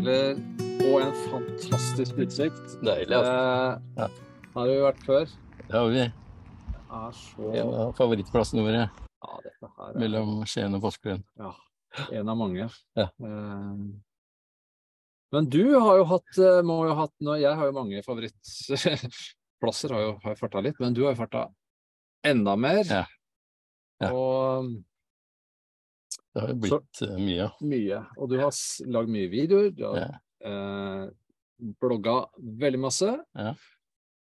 solbriller og en fantastisk utsikt. Deilig, altså. Eh, Ja. Har vi vært før. Det har vi. Er så En av favorittplassene våre Ja, dette her er mellom Skien og Porsgrunn. ja, en av mange. Ja. Eh, men du har jo hatt eh, må jo ha hatt nå, Jeg har jo mange favorittplasser, har jo har farta litt, men du har jo farta enda mer. Ja. Ja. Og Det har jo blitt så, mye. mye. Og du har lagd mye videoer. Du har Ja. eh, blogga veldig masse. Ja.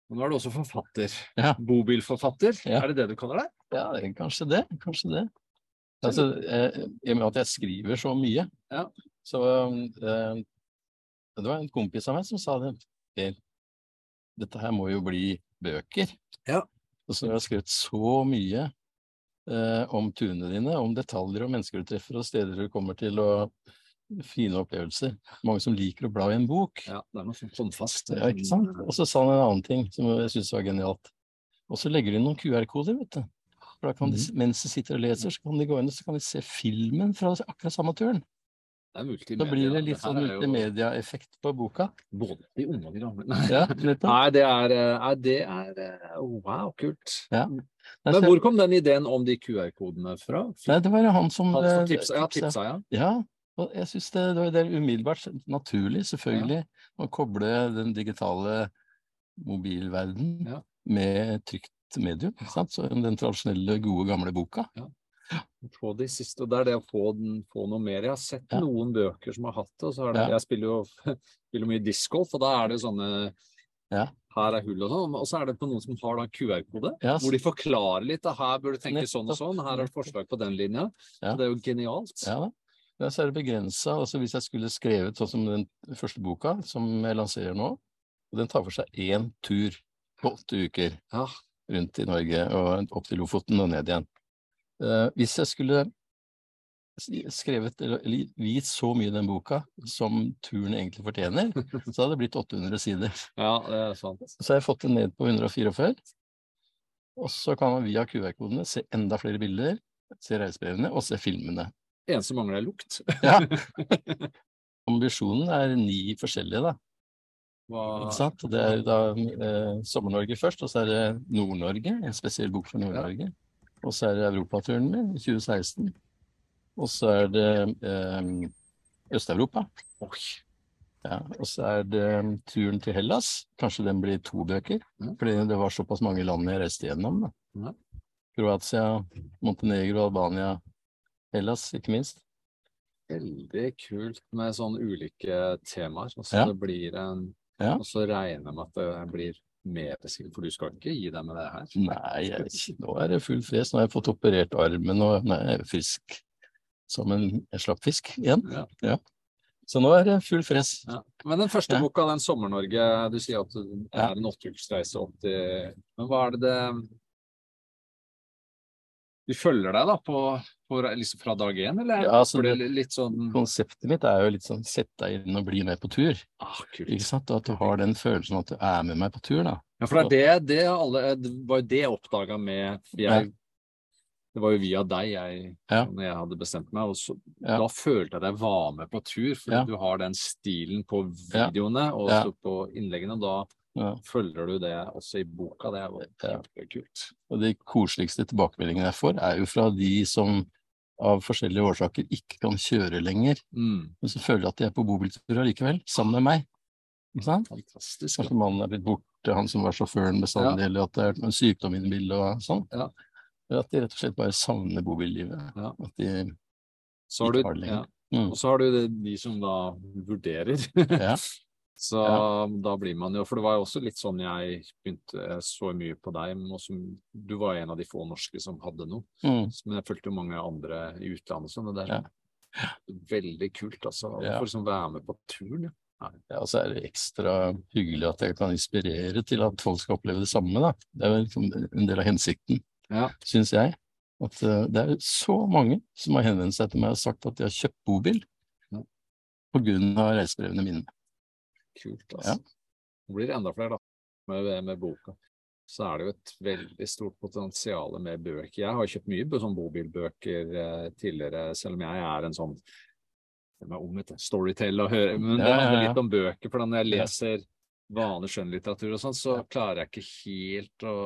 Og nå er du også forfatter. Ja. Bobilforfatter. Ja. Er det det du kaller deg? Ja, det kanskje det. Kanskje det. Altså, eh, I og med at jeg skriver så mye, Ja. så eh, Det var en kompis av meg som sa det. Per, dette her må jo bli bøker. Ja. Og så har jeg skrevet så mye eh, om turene dine, om detaljer og mennesker du treffer, og steder du kommer til, og fine opplevelser. Mange som liker å bla i en bok. Ja, det er noe håndfast. Ja, ikke sant? Og så sa han en annen ting som jeg syntes var genialt. Og så legger de inn noen QR-koder, vet du. For da kan de, mens de sitter og leser, så kan de gå inn og så kan de se filmen fra akkurat samme turen. Er. Da blir det litt sånn multimediaeffekt multimedia-effekt på boka. Både de unge og de gamle. Nei. Ja. Nei, det er, eh, det er eh, Wow, kult. Ja. Men hvor kom den ideen om de QR-kodene fra? Nei, det var han som Han eh, som tipsa, ja, tipsa. ja. Ja, og jeg syns det, det, var- det umiddelbart naturlig, selvfølgelig, å koble den digitale mobilverden Ja. med trygt medium. Sant? Så den tradisjonelle, gode, gamle boka. Få de siste, og det er det å få, den, få noe mer. Jeg har sett Ja. noen bøker som har hatt det. og så er det, Ja. Jeg spiller jo spiller mye discgolf, og da er det sånne Ja. Her er hull og sånn. Og så er det på noen som har da QR-kode, Ja, hvor de forklarer litt. da, Her bør du tenke sånn og sånn. Her er det forslag på den linja. Ja. Så det er jo genialt. Ja, ja, så er det begrensa. Altså, hvis jeg skulle skrevet sånn som den første boka, som jeg lanserer nå, og den tar for seg én tur på åtte uker Ja. rundt i Norge og opp til Lofoten og ned igjen. Eh, hvis jeg skulle skrevet eller eller vist så mye i den boka som turen egentlig fortjener, så hadde det blitt 800 sider. ja, det er sant. Så har jeg fått det ned på 144. Og så kan man via QR-kodene se enda flere bilder, se reisebrevene og se filmene. Eneste mangler er lukt. Ja. Ambisjonen er ni forskjellige, da. Hva, Ikke sant? Det er da eh, Sommer-Norge først, og så er det Nord-Norge, en spesiell bok for Nord-Norge. Og så er det europaturen min i 2016. Og så er det eh, Øst-Europa. Ja, og så er det um, turen til Hellas. Kanskje den blir to bøker, fordi det var såpass mange land jeg reiste gjennom. Da. Kroatia, Montenegro, Albania, Hellas, ikke minst. Veldig kult med sånne ulike temaer. Og så Ja. det blir en Ja. Og så regner jeg med at det blir mer beskrevet, for du skal ikke gi deg med det her. Nei, jeg, nå er det full fres. Nå har jeg fått operert armen, og er frisk som en, slappfisk slapp fisk igjen. Ja. Så nå er det full fres. Ja. Men den første Ja. boka, den Sommer-Norge, du sier at det er en åtteukersreise opp til Men hva er det det Du følger deg da på, på liksom fra dag én, eller? Ja, altså, det litt sånn Konseptet mitt er jo litt sånn sett deg inn og bli med på tur. ah. Ikke sant? Og at du har den følelsen at du er med meg på tur, da. Ja, for det er det, det alle var jo det jeg oppdaga med jeg, Det var jo via deg jeg, Ja. når jeg hadde bestemt meg, og så, Ja. da følte jeg at jeg var med på tur, fordi Ja. du har den stilen på videoene og også på innleggene. og Da følger du det også i boka. Det er kjempekult. Og de koseligste tilbakemeldingene jeg får, er jo fra de som av forskjellige årsaker ikke kan kjøre lenger, Mm. men så føler at de er på bobiltur allikevel, sammen med meg. Ikke sant? Fantastisk. Kanskje mannen er blitt borte, han som var sjåføren bestandig, eller at det er en sykdom inne i bildet og sånn. Ja. Eller at de rett og slett bare savner bobillivet. Ja. At de Så har ikke har det ja. lenger. Mm. Og så har du de som da vurderer. Ja. Så da blir man jo For det var jo også litt sånn jeg begynte så mye på deg, men også, du var en av de få norske som hadde noe. Mm. Men jeg fulgte jo mange andre i utlandet sånn, og det er Ja. veldig kult, altså. Ja. For liksom være med på turen. Ja. Ja, og så er det ekstra hyggelig at jeg kan inspirere til at folk skal oppleve det samme. Da. Det er jo liksom en del av hensikten, Ja. syns jeg. At eh, det er så mange som har henvendt seg til meg og sagt at de har kjøpt bobil Ja. av reisebrevene mine. Kult, altså. Ja. Nå blir det enda flere, da, med, med boka. Så er det jo et veldig stort potensial med bøker. Jeg har kjøpt mye sånn bobilbøker eh, tidligere, selv om jeg er en sånn Jeg er ung. Storytell og høre Men det handler litt om bøker, for når jeg leser vanlig skjønnlitteratur og sånn, så klarer jeg ikke helt å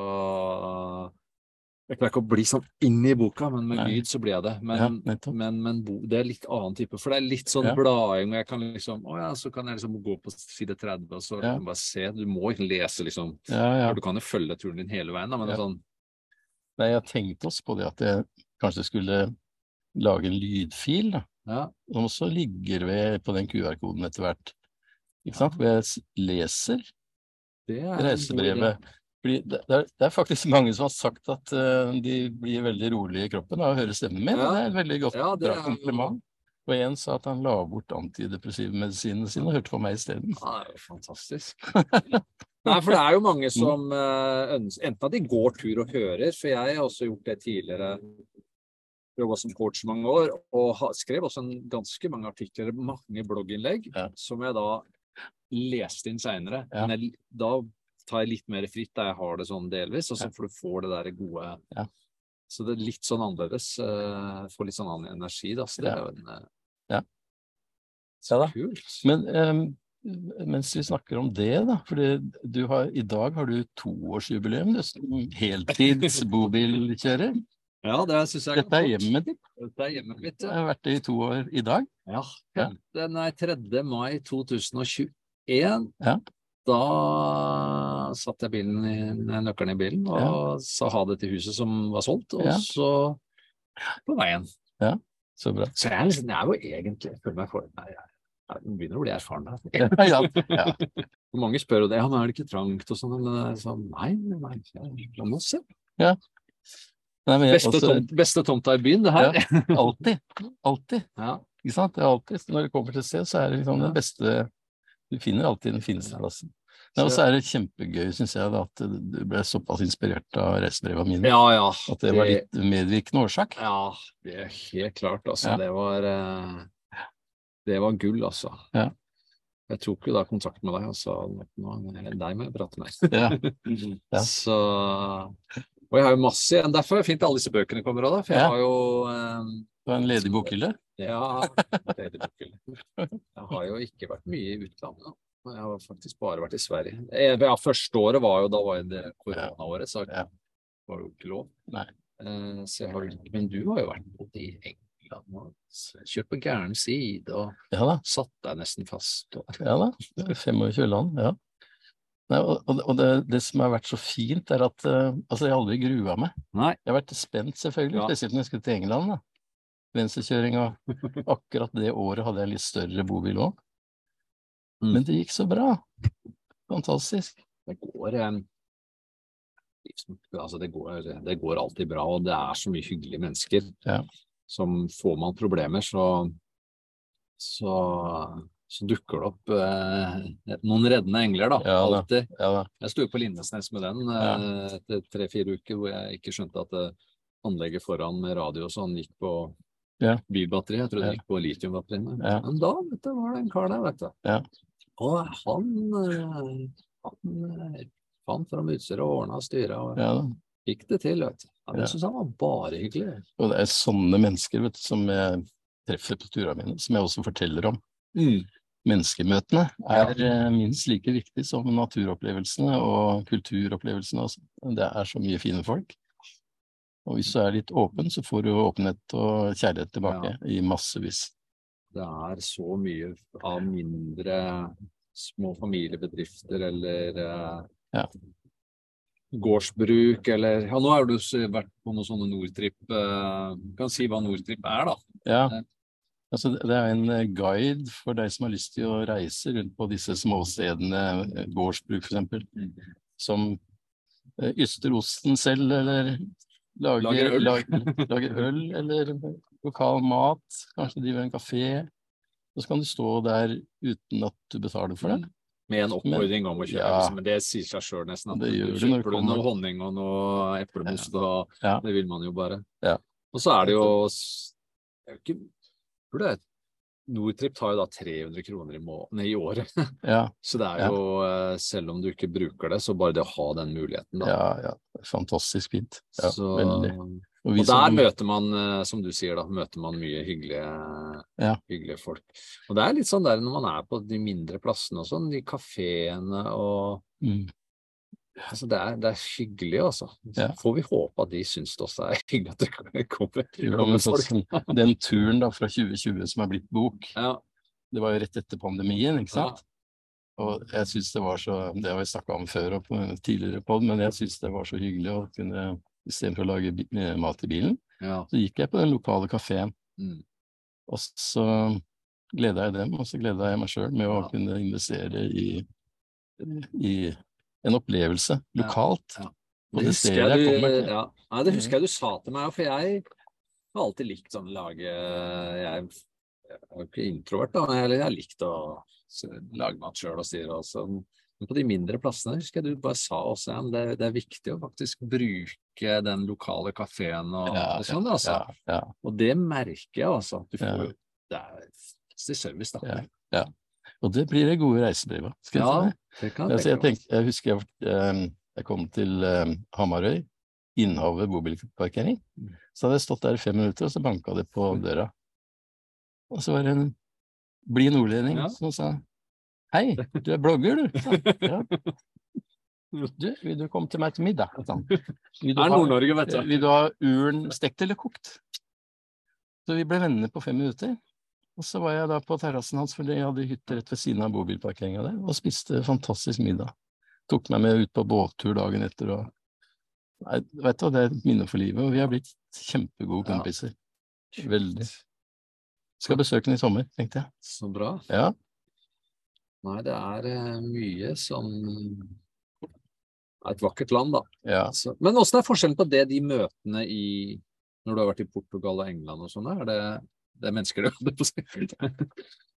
Jeg klarer ikke å bli sånn inn i boka, men med Nei. lyd så blir jeg det. Men, ja, men, men bo, det er litt annen type, for det er litt sånn Ja. blading, og jeg kan liksom Å ja, så kan jeg liksom gå på side 30, og så Ja. liksom bare se. Du må ikke lese, liksom. Ja, ja. Du kan jo følge turen din hele veien, da, men det er sånn Nei, jeg tenkte også på det at jeg kanskje skulle lage en lydfil, da. Ja. Som også ligger ved på den QR-koden etter hvert. Ikke sant? Hvor jeg leser er reisebrevet. Fordi det, er, det er faktisk mange som har sagt at uh, de blir veldig rolige i kroppen av å høre stemmen min. Ja. Det er et veldig godt Ja, er- kompliment. Og en sa at han la bort antidepressive medisinene sine og hørte på meg isteden. Ja, det er jo fantastisk. Nei, for det er jo mange som uh, ønsker Enten at de går tur og hører, for jeg har også gjort det tidligere. Jobba som coach mange år, og skrev også en ganske mange artikler, mange blogginnlegg, Ja. som jeg da leste inn seinere. Ja. Men jeg, da tar litt mer fritt, da jeg har det sånn delvis, og så får du får det der gode Ja. Så det er litt sånn annerledes. Uh, får litt sånn annen energi, da. Så det er jo en uh, Ja. Så kult. Men um, mens vi snakker om det, da. For i dag har du toårsjubileum som heltids bobilkjører. Ja, det syns jeg Dette er hjemmet ditt. Dette er hjemmet mitt, ja. Jeg har vært det i to år i dag. Ja. Ja. Den er 3. mai 2021. Ja. Da satte jeg bilen i, nøkkelen i bilen og sa ha det til huset som var solgt, og Ja. så på veien. Så bra. Så jeg liksom, jeg er jo egentlig Jeg føler meg for Nei, jeg, jeg begynner å bli erfaren da. Ja, ja, ja. Mange spør jo det, Han er det ikke trangt og sånn, men jeg sånn, nei, nei, la oss se. Nei, men jeg, Beste, også, tomt, beste tomta i byen, det her. alltid. Alltid. Ja. Ikke sant? Det er alltid, når det kommer til sted, så er det liksom den beste Du finner alltid den fineste plassen. Nei, og så er det kjempegøy, syns jeg, at du ble såpass inspirert av reisebrevene mine. Ja, ja. At det var litt medvirkende årsak. Ja, det er helt klart, altså. Ja. Det var eh, Det var gull, altså. Ja. Jeg tok jo da kontakt med deg og sa nå deg må jeg prate med. Ja. Ja. Så Og jeg har jo masse igjen. Derfor er det fint alle disse bøkene kommer òg, da. For jeg har jo eh, Det har en ledig bokhylle. Ja, ledig bokhylle. Jeg har jo ikke vært mye i utlandet. da. Jeg har faktisk bare vært i Sverige. Eh, Ja, første året var jo da var det koronaåret, så det var jo ikke lov. Eh, Så jeg har, men du har jo vært både i England og kjørt på gæren side og Ja satt deg nesten fast. Og, Ja da. Det er 25 land. Ja. Nei, og og, det, det som har vært så fint, er at uh, altså jeg har aldri grua meg. Nei. Jeg har vært spent, selvfølgelig, Ja. spesielt når jeg skulle til England. da. Venstrekjøring og akkurat det året hadde jeg en litt større bobil òg. Mm. Men det gikk så bra. Fantastisk. det går altså det, går, det går alltid bra, og det er så mye hyggelige mennesker. Ja. Som får man problemer, så, så, så dukker det opp eh, noen reddende engler, da. Ja, alltid. Ja da. Jeg sto på Lindesnes med den eh, etter tre-fire uker hvor jeg ikke skjønte at eh, anlegget foran med radio og sånn gikk på Ja. bilbatteri. Jeg trodde Ja. det gikk på litiumbatteriene. Ja. Men da vet du, var det en kar der, vet du. Ja. Og han, eh, han eh, fant fram utstyret og ordna styra og Ja, fikk det til, vet du. Ja, det Ja. syns han var bare hyggelig. Og det er sånne mennesker vet du, som jeg treffer på turene mine, som jeg også forteller om. Menneskemøtene er ja. minst like viktig som naturopplevelsene og kulturopplevelsene. Også. Det er så mye fine folk. Og hvis du er litt åpen, så får du åpenhet og kjærlighet tilbake i massevis. Det er så mye av mindre små familiebedrifter eller eh, Ja. gårdsbruk eller Ja, nå har du vært på noen sånne Nordtrip. Eh, kan si hva Nordtrip er, da. Ja, Ja. Altså det er en eh, guide for deg som har lyst til å reise rundt på disse småstedene, eh, gårdsbruk eksempel, som eh, yster osten selv, eller lager, Lager øl. lager, lager øl, eller lokal mat, kanskje driver en kafé. Og så kan du stå der uten at du betaler for det. Med en oppfordring om å kjøpe, Ja. liksom, men det sier seg sjøl nesten. At Det du kjøper du noe honning og noe eplemost, og Ja. det vil man jo bare. Ja. Og så er det jo det er jo ikke, tror det er, Nordtrip tar jo da 300 kroner i, må, i året. Ja, Så det er jo, ja. selv om du ikke bruker det, så bare det å ha den muligheten, da. ja, ja. Fantastisk fint. Ja, så, veldig. Og, og der møter man, eh, som du sier, da, møter man mye hyggelige, hyggelige folk. Og det er litt sånn der når man er på de mindre plassene og sånn, de kafeene og Mm. Altså, det er, det er hyggelig, altså. Så Ja. får vi håpe at de syns det også er hyggelig at det kommer, kommer folk. sånn, den turen da fra 2020 som er blitt bok, Ja, det var jo rett etter pandemien, ikke Ja. sant? Og jeg syns det var så Det har vi snakka om før og på tidligere pod, men jeg syns det var så hyggelig å kunne Istedenfor å lage eh, mat i bilen, ja. så gikk jeg på den lokale kafeen. Mm. Og så gleda jeg dem, og så gleda jeg meg sjøl med å Ja. kunne investere i, i en opplevelse lokalt. ja. ja. Det husker det, du, ja. Nei, det husker jeg du sa til meg, for jeg har alltid likt sånn lage Jeg jeg er ikke introvert, da, men jeg, har likt å lage mat sjøl og styre. Også. Men på de mindre plassene husker jeg du bare sa også ja, det, det er viktig å faktisk bruke den lokale kafeen og, Ja, og sånn. altså. Ja, ja, Og det merker jeg, altså. Du får Ja. Det er fantastisk service, da. ja, ja. Og det blir det gode reisebrev av. skal jeg Ja, deg. det kan jeg jeg, tenkte, jeg husker jeg, eh, jeg kom til eh, Hamarøy, Innhavet bobilparkering. Mm. Så hadde jeg stått der i fem minutter, og så banka det på døra. Og så var det en blid nordlending Ja. som sa Hei, du er blogger, du? Ja. Du, vil du komme til meg til middag? sa. Vil er ha- du. vil du ha uren stekt eller kokt? Så vi ble venner på fem minutter. Og så var jeg da på terrassen hans, for jeg hadde hytte rett ved siden av bobilparkeringa der, og spiste fantastisk middag. Tok meg med ut på båttur dagen etter og Nei, vet du, det er et minne for livet, og vi har blitt kjempegode Ja. kompiser. Veldig. Skal besøke den i sommer, tenkte jeg. Så bra. Ja. Nei, det er eh, mye som er et vakkert land, da. ja. Så, men åssen er forskjellen på det, de møtene i Når du har vært i Portugal og England og sånn, er det, det er mennesker? Det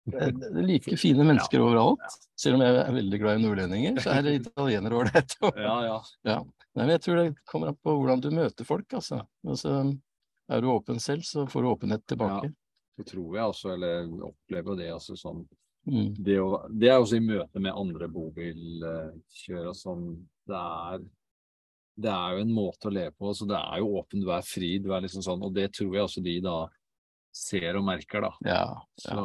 det er like fine mennesker overalt. Selv om jeg er veldig glad i nordlendinger, så er det italienere ålreit. Ja, ja. Ja. Nei, men jeg tror det kommer an på hvordan du møter folk, altså. altså er du åpen selv, så får du åpenhet tilbake. Det tror jeg også, eller opplever det altså sånn Mm. det, å, det er også i møte med andre bobilkjørere som det er Det er jo en måte å leve på, så det er jo åpen, du er fri, du er liksom sånn, og det tror jeg også de da ser og merker, da. Ja, Så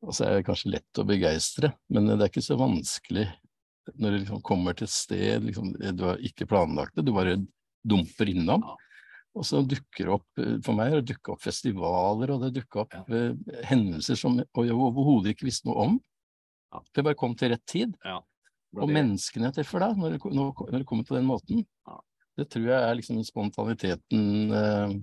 Og så er det kanskje lett å begeistre, men det er ikke så vanskelig når du liksom kommer til et sted liksom, du har ikke planlagt det, du bare dumper innom. Ja. Og så dukker opp, eh, for meg det dukket opp festivaler, og det dukker opp Ja. eh, hendelser som jeg overhodet ikke visste noe om. Ja. Det bare kom til rett tid. Og det- menneskene jeg treffer da, når det, når det kommer på den måten, Ja. det tror jeg er liksom spontaniteten eh,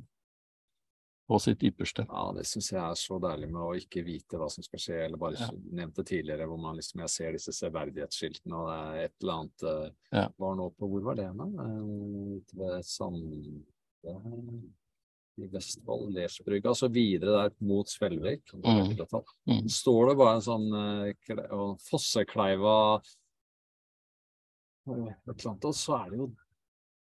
på sitt ypperste. Ja, det syns jeg er så deilig med å ikke vite hva som skal skje, eller bare Ja. nevnte tidligere hvor man liksom, jeg ser disse severdighetsskiltene, og det er et eller annet eh, Ja. Var nå på Hvor var det nå? Eh, Ute ved Sande i Vestfold, Lersbrygga, og så videre der mot Svelvik. Mm. Mm. Står det bare en sånn uh, Fossekleiva og et eller annet, og så er det jo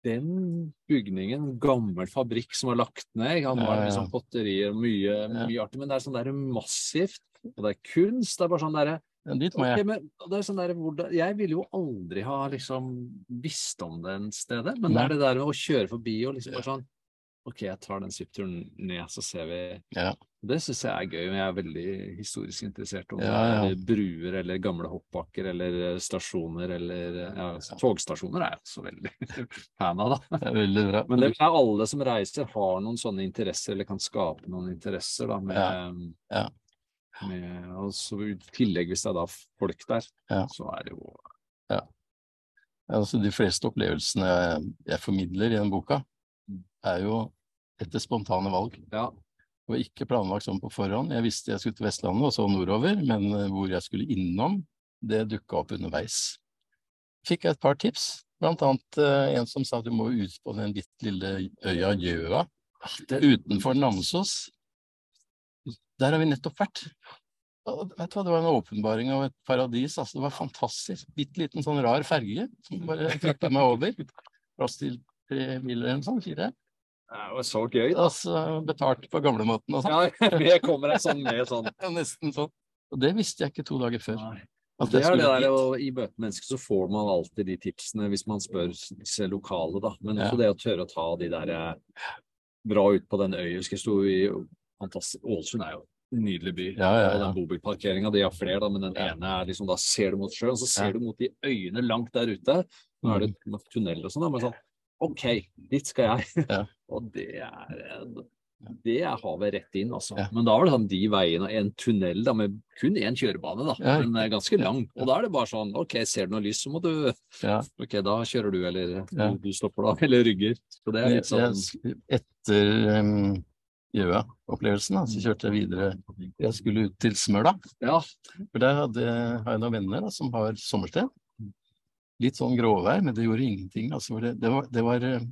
den bygningen, gammel fabrikk som var lagt ned. Han ja. liksom potterier, og mye, mye artig, men det er sånn der massivt. Og det er kunst. Det er bare sånn derre Ja, dit må Ok, jeg. men det er sånn der, Jeg ville jo aldri ha liksom visst om det en stedet, men det er det der med å kjøre forbi og liksom bare sånn Ok, jeg tar den svippturen ned, så ser vi Ja. Det syns jeg er gøy. Jeg er veldig historisk interessert. Om Ja, er bruer eller gamle hoppbakker eller eh, stasjoner eller ja, Togstasjoner er jeg også veldig fan av, da. Det veldig bra. Men det er alle som reiser, har noen sånne interesser, eller kan skape noen interesser, da, med, Ja, ja. med Og så i tillegg, hvis det er da folk der, Ja. så er det jo Altså, de fleste opplevelsene jeg, formidler i den boka. Er jo etter spontane valg. Ja. Og ikke planlagt sånn på forhånd. Jeg visste jeg skulle til Vestlandet og så nordover, men eh, hvor jeg skulle innom, det dukka opp underveis. Fikk jeg et par tips, blant annet eh, en som sa du må ut på den bitte lille øya Gjøa utenfor Namsos. Der har vi nettopp vært. Og vet du hva, Det var en åpenbaring av et paradis. altså Det var fantastisk. Bitte liten sånn rar ferge som bare trakk meg over. Plass til tre biler eller noe sånt. Fire. Det var så gøy, da. Altså betalt på gamlemåten og sånn. Ja, det kommer jeg sånn med sånn Ja, Nesten sånn. Og det visste jeg ikke to dager før. Nei. At Det er det der, og I mennesker så får man alltid de tipsene hvis man spør disse lokale, da. Men Ja. det å tørre å ta de der bra dra ut på den øya. Jeg sto i fantastisk Ålesund er jo en nydelig by. Ja, ja, Og ja. den bobilparkeringa, de har flere, da, men den ene er liksom Da ser du mot sjøen, så ser du mot de øyene langt der ute. Nå er det tunnel og sånn, men sånn OK, dit skal jeg. Ja. og det er det er havet rett inn, altså. Ja. Men da var det sånn de veiene, en tunnel da, med kun én kjørebane, da, Ja. men eh, ganske lang. Og da er det bare sånn OK, ser du noe lys, så må du Ja. OK, da kjører du, eller Ja. du, stopper da, eller rygger. Så det er litt sånn Etter um, Gjøa-opplevelsen da, så kjørte jeg videre. Jeg skulle ut til Smøla, Ja. for der hadde, har jeg noen venner da, som har sommersted. Litt sånn gråvær, men det gjorde ingenting. Altså, det, det, var, det var eh,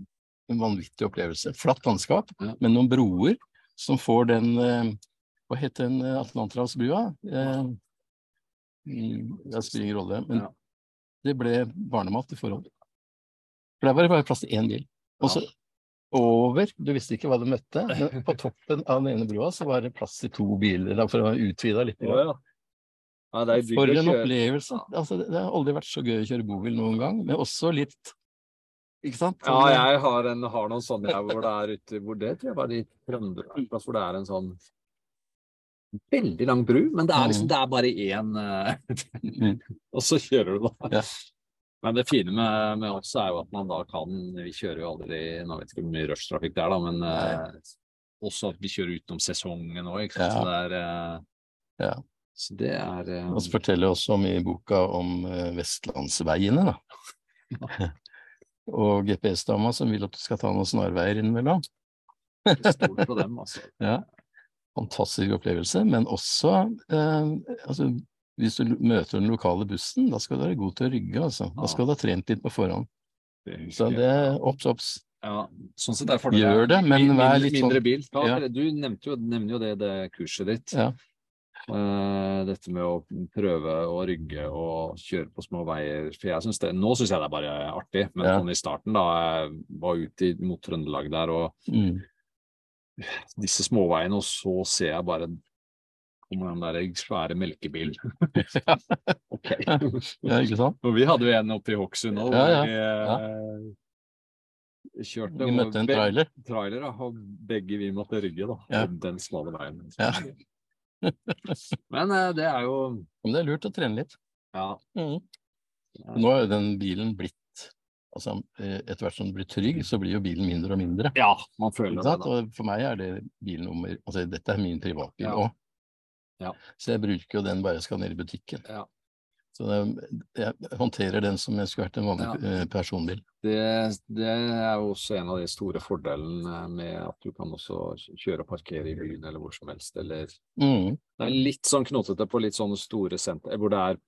en vanvittig opplevelse. Flatt landskap, Ja. med noen broer som får den eh, Hva het den eh, Atlanterhavsbrua? Eh, det spiller ingen rolle. Men Ja. det ble barnemat i forhold. For der var det bare plass til én bil. Og så over, du visste ikke hva du møtte, men på toppen av den ene brua så var det plass til to biler, for å utvide litt. Ja, ja. Ja, det For en opplevelse. Altså, det har aldri vært så gøy å kjøre bobil noen gang, men også litt Ikke sant? Ja, jeg har, en, har noen sånne her hvor det er ute hvor det tror jeg var i Trøndelag, en hvor det er en sånn veldig lang bru, men det er liksom det er bare én eh, Mm. Og så kjører du, da. Men det fine med, med oss er jo at man da kan Vi kjører jo aldri Nå vet ikke hvor mye rushtrafikk det er, da, men eh, også at vi kjører utenom sesongen òg, ikke sant. Så det er eh, Ja. Så det er um... Og så forteller også om i boka om eh, vestlandsveiene, da. Og GPS-dama som vil at du skal ta noen snarveier innimellom. stort på dem, altså. Ja. Fantastisk opplevelse, men også eh, altså, hvis du møter den lokale bussen, da skal du være god til å rygge, altså. Da skal du ha trent litt på forhånd. Det Så det obs, obs. Ja, sånn sett er fordelen Gjør det, men vær litt sånn- mindre bil. Da, Ja. Du nevnte jo, nevner jo det, det kurset ditt. Ja. Eh, dette med å prøve å rygge og kjøre på små veier. For jeg synes det, Nå syns jeg det er bare artig, men Ja. sånn i starten, da jeg var ute mot Trøndelag der og Mm. disse småveiene, og så ser jeg bare kommer den der svære melkebilen. ok. Ja, ikke sant? Og vi hadde jo en oppe i Hokksund òg. Ja, ja. Vi, eh, kjørte Vi møtte en trailer. trailer, da, og begge vi måtte rygge da, Ja. den smale veien. Ja. Men eh, det er jo Men det er lurt å trene litt. ja, Mm. Nå er jo den bilen blitt Altså, eh, etter hvert som den blir trygg, så blir jo bilen mindre og mindre. ja man føler det. da. Og for meg er det bilnummer Altså, dette er min privatbil Ja. Ja. Så jeg bruker jo den bare jeg skal ned i butikken. Ja. Så jeg håndterer den som jeg skulle vært en vanlig ja. personbil. Det, det er jo også en av de store fordelene med at du kan også kjøre og parkere i byen eller hvor som helst. Eller Mm. det er litt sånn knotete på litt sånne store senter hvor det er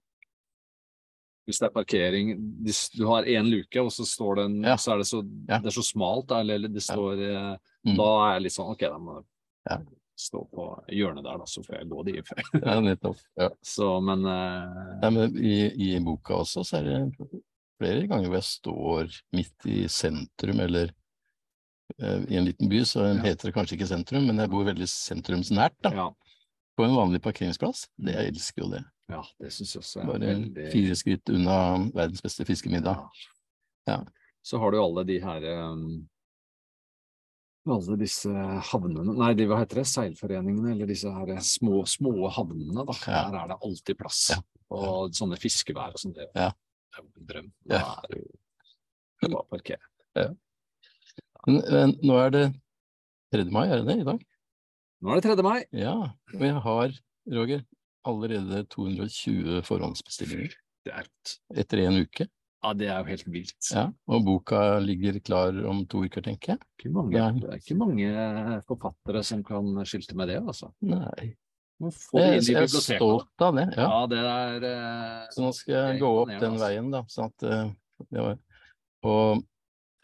hvis det er parkering, hvis du har én luke, og så står det en, Ja. så er det så, Ja. det er så smalt, eller det står eh, Mm. Da er jeg litt sånn OK, da må jeg Ja. Stå på hjørnet der, da, så får jeg gå de. Ja, nettopp. Ja. Så, men uh... Nei, men i, I boka også så er det flere ganger hvor jeg står midt i sentrum, eller uh, i en liten by, så Ja. heter det kanskje ikke sentrum, men jeg bor veldig sentrumsnært, da, ja, på en vanlig parkeringsplass. Det, jeg elsker jo det. ja, det synes jeg også er Bare veldig fire skritt unna verdens beste fiskemiddag. Ja. Så har du alle de her um, alle disse havnene Nei, de, hva heter det? Seilforeningene, eller disse her små, små havnene. Da. Ja. Der er det alltid plass. Ja. Og sånne fiskevær og sånn. Det, Ja. det er jo en drøm. Da er det jo bare å parkere. Men, men nå er det 3. mai, er det det, i dag? Nå er det 3. mai. Ja. Og jeg har, Roger, allerede 220 forhåndsbestillinger Det er, etter en uke. Ja, det er jo helt vilt. Ja, og boka ligger klar om to uker, tenker jeg. Ikke mange, Ja. det er ikke mange forfattere som kan skilte med det, altså. Nei, jeg, jeg er stolt av det. Ja. Ja, det er eh, Så nå skal jeg gå opp den altså. veien, da. Sånn at, eh, det var, og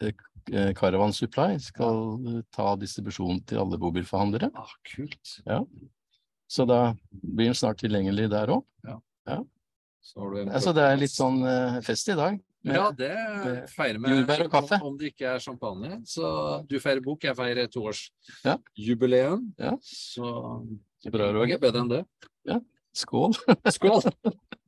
eh, Caravan Supply skal eh, ta distribusjon til alle bobilforhandlere. ah, kult. Ja. Så da blir den snart tilgjengelig der òg. Du en Altså, det er litt sånn eh, fest i dag. Ja, det feirer vi. jordbær og kaffe. Om, det ikke er champagne. Så du feirer bok, jeg feirer Ja. toårsjubileum. Ja. Så Bra, det Roger. er bedre enn det. Skål! Skål!